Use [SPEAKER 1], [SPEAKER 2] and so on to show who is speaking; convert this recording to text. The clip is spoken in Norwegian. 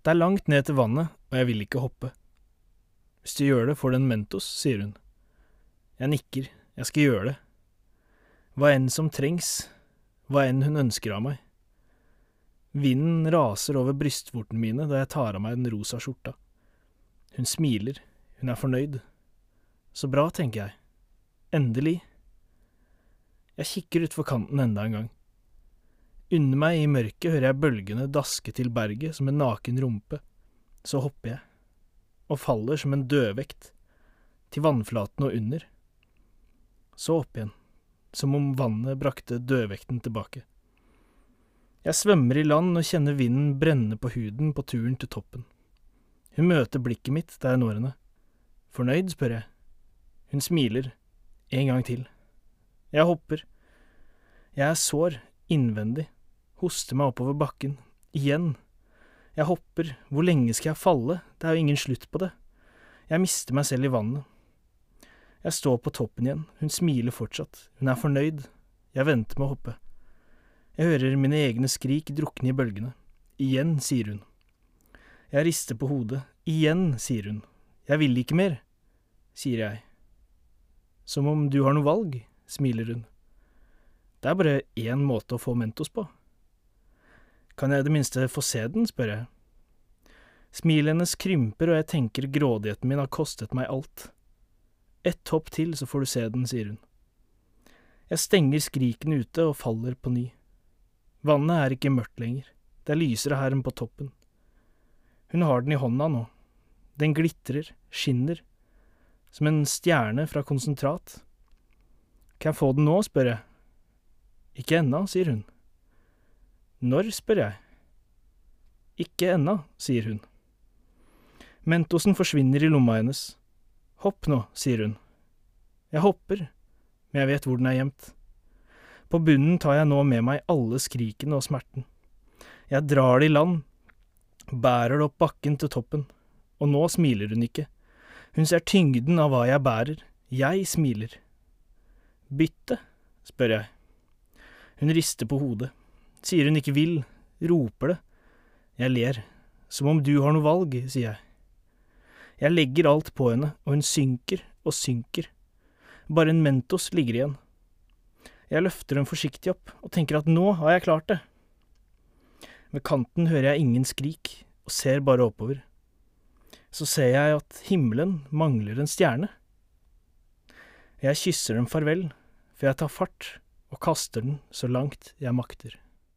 [SPEAKER 1] Det er langt ned til vannet, og jeg vil ikke hoppe. Hvis du gjør det, får du en Mentos, sier hun. Jeg nikker, jeg skal gjøre det. Hva enn som trengs, hva enn hun ønsker av meg. Vinden raser over brystvortene mine da jeg tar av meg den rosa skjorta. Hun smiler, hun er fornøyd. Så bra, tenker jeg. Endelig. Jeg kikker utfor kanten enda en gang. Under meg i mørket hører jeg bølgene daske til berget som en naken rumpe. Så hopper jeg, og faller som en dødvekt, til vannflaten og under. Så opp igjen, som om vannet brakte dødvekten tilbake. Jeg svømmer i land og kjenner vinden brenne på huden på turen til toppen. Hun møter blikket mitt der jeg når henne. Fornøyd, spør jeg. Hun smiler. En gang til. Jeg hopper. Jeg er sår, innvendig, hoster meg oppover bakken. Igjen. Jeg hopper. Hvor lenge skal jeg falle? Det er jo ingen slutt på det. Jeg mister meg selv i vannet. Jeg står på toppen igjen. Hun smiler fortsatt. Hun er fornøyd. Jeg venter med å hoppe. Jeg hører mine egne skrik drukne i bølgene. Igjen, sier hun. Jeg rister på hodet. Igjen, sier hun. Jeg vil ikke mer, sier jeg. Som om du har noe valg, smiler hun. Det er bare én måte å få Mentos på. Kan jeg i det minste få se den, spør jeg. Smilet hennes krymper, og jeg tenker grådigheten min har kostet meg alt. Ett hopp til, så får du se den, sier hun. Jeg stenger skrikene ute og faller på ny. Vannet er ikke mørkt lenger, det er lysere her enn på toppen. Hun har den i hånda nå. Den glitrer, skinner, som en stjerne fra konsentrat. Kan jeg få den nå, spør jeg. Ikke ennå, sier hun. Når, spør jeg. Ikke ennå, sier hun. Mentosen forsvinner i lomma hennes. Hopp nå, sier hun. Jeg hopper, men jeg vet hvor den er gjemt. På bunnen tar jeg nå med meg alle skrikene og smerten. Jeg drar det i land, bærer det opp bakken til toppen, og nå smiler hun ikke. Hun ser tyngden av hva jeg bærer, jeg smiler. Bytte? spør jeg. Hun rister på hodet, sier hun ikke vil, roper det. Jeg ler, som om du har noe valg, sier jeg. Jeg legger alt på henne, og hun synker og synker. Bare en Mentos ligger igjen. Jeg løfter henne forsiktig opp og tenker at nå har jeg klart det. Ved kanten hører jeg ingen skrik og ser bare oppover. Så ser jeg at himmelen mangler en stjerne. Jeg kysser dem farvel, for jeg tar fart og kaster den så langt jeg makter.